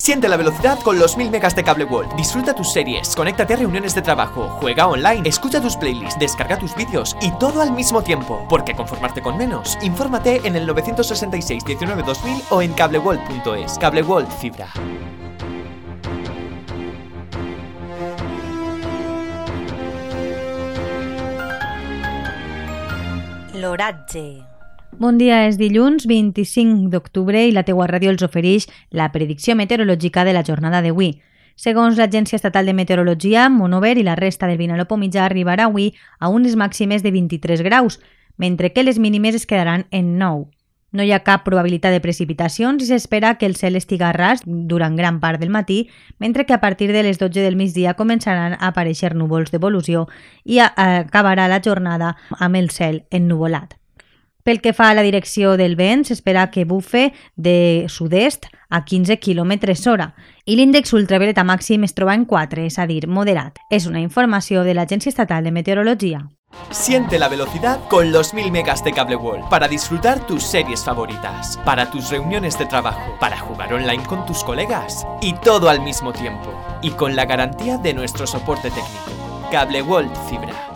Siente la velocidad con los 1000 megas de Cable World. Disfruta tus series, conéctate a reuniones de trabajo, juega online, escucha tus playlists, descarga tus vídeos y todo al mismo tiempo. Porque conformarte con menos, infórmate en el 966 19 2000 o en cableworld.es. Cable World Fibra. L'oratge. Bon dia, és dilluns 25 d'octubre i la teua ràdio els ofereix la predicció meteorològica de la jornada d'avui. Segons l'Agència Estatal de Meteorologia, Monover i la resta del Vinalopó mitjà arribarà avui a unes màximes de 23 graus, mentre que les mínimes es quedaran en 9. No hi ha cap probabilitat de precipitacions i s'espera que el cel estiga ras durant gran part del matí, mentre que a partir de les 12 del migdia començaran a aparèixer núvols d'evolució i acabarà la jornada amb el cel ennuvolat. Pel que fa a la direcció del vent, s'espera que bufe de sud-est a 15 km hora i l'índex ultravioleta màxim es troba en 4, és a dir, moderat. És una informació de l'Agència Estatal de Meteorologia. Siente la velocidad con los 1000 megas de Cable World para disfrutar tus series favoritas, para tus reuniones de trabajo, para jugar online con tus colegas y todo al mismo tiempo y con la garantía de nuestro soporte técnico. Cable World Fibra.